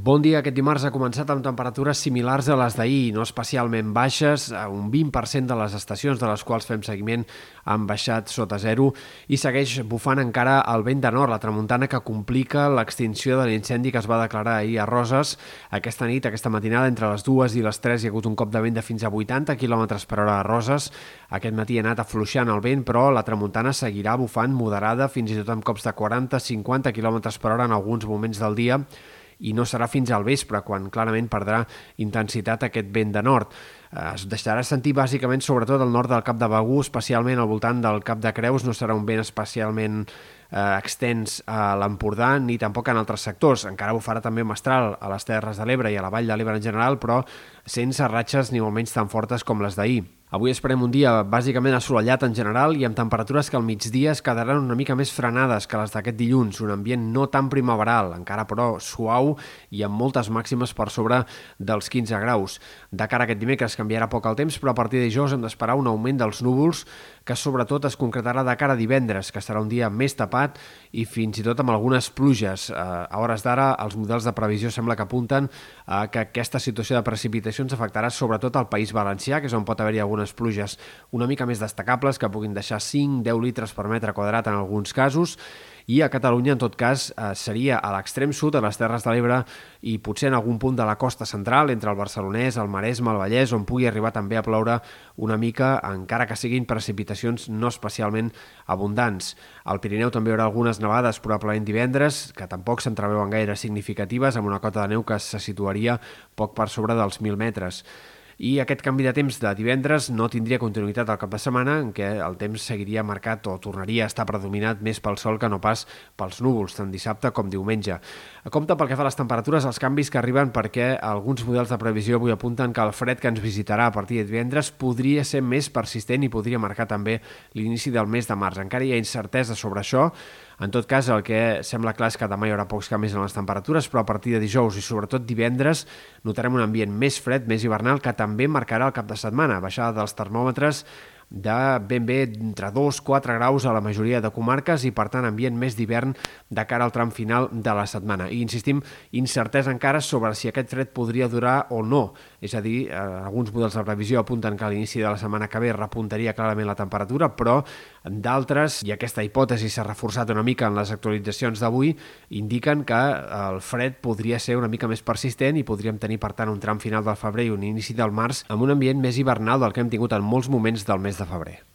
Bon dia. Aquest dimarts ha començat amb temperatures similars a les d'ahir, no especialment baixes. Un 20% de les estacions de les quals fem seguiment han baixat sota zero i segueix bufant encara el vent de nord, la tramuntana que complica l'extinció de l'incendi que es va declarar ahir a Roses. Aquesta nit, aquesta matinada, entre les dues i les 3 hi ha hagut un cop de vent de fins a 80 km per hora a Roses. Aquest matí ha anat afluixant el vent, però la tramuntana seguirà bufant moderada, fins i tot amb cops de 40-50 km per hora en alguns moments del dia i no serà fins al vespre, quan clarament perdrà intensitat aquest vent de nord. Eh, es deixarà sentir bàsicament sobretot al nord del Cap de Begú, especialment al voltant del Cap de Creus, no serà un vent especialment eh, extens a l'Empordà ni tampoc en altres sectors. Encara bufarà també mestral a les Terres de l'Ebre i a la Vall de l'Ebre en general, però sense ratxes ni molt menys tan fortes com les d'ahir. Avui esperem un dia bàsicament assolellat en general i amb temperatures que al migdia es quedaran una mica més frenades que les d'aquest dilluns, un ambient no tan primaveral, encara però suau i amb moltes màximes per sobre dels 15 graus. De cara a aquest dimecres canviarà poc el temps, però a partir de dijous hem d'esperar un augment dels núvols que sobretot es concretarà de cara a divendres, que serà un dia més tapat i fins i tot amb algunes pluges. Eh, a hores d'ara, els models de previsió sembla que apunten a que aquesta situació de precipitacions afectarà sobretot al País Valencià, que és on pot haver-hi algun algunes pluges una mica més destacables que puguin deixar 5-10 litres per metre quadrat en alguns casos i a Catalunya, en tot cas, eh, seria a l'extrem sud, a les Terres de l'Ebre i potser en algun punt de la costa central, entre el Barcelonès, el Maresme, el Vallès, on pugui arribar també a ploure una mica, encara que siguin precipitacions no especialment abundants. Al Pirineu també hi haurà algunes nevades, probablement divendres, que tampoc s'entreveuen gaire significatives, amb una cota de neu que se situaria poc per sobre dels 1.000 metres i aquest canvi de temps de divendres no tindria continuïtat al cap de setmana en què el temps seguiria marcat o tornaria a estar predominat més pel sol que no pas pels núvols, tant dissabte com diumenge. A compte pel que fa a les temperatures, els canvis que arriben perquè alguns models de previsió avui apunten que el fred que ens visitarà a partir de divendres podria ser més persistent i podria marcar també l'inici del mes de març. Encara hi ha incertesa sobre això, en tot cas, el que sembla clar és que demà hi haurà pocs canvis en les temperatures, però a partir de dijous i sobretot divendres notarem un ambient més fred, més hivernal, que també marcarà el cap de setmana. Baixada dels termòmetres de ben bé entre 2-4 graus a la majoria de comarques i, per tant, ambient més d'hivern de cara al tram final de la setmana. I, insistim, incertesa encara sobre si aquest fred podria durar o no. És a dir, eh, alguns models de previsió apunten que a l'inici de la setmana que ve repuntaria clarament la temperatura, però d'altres, i aquesta hipòtesi s'ha reforçat una mica en les actualitzacions d'avui, indiquen que el fred podria ser una mica més persistent i podríem tenir, per tant, un tram final del febrer i un inici del març amb un ambient més hivernal del que hem tingut en molts moments del mes de febrer.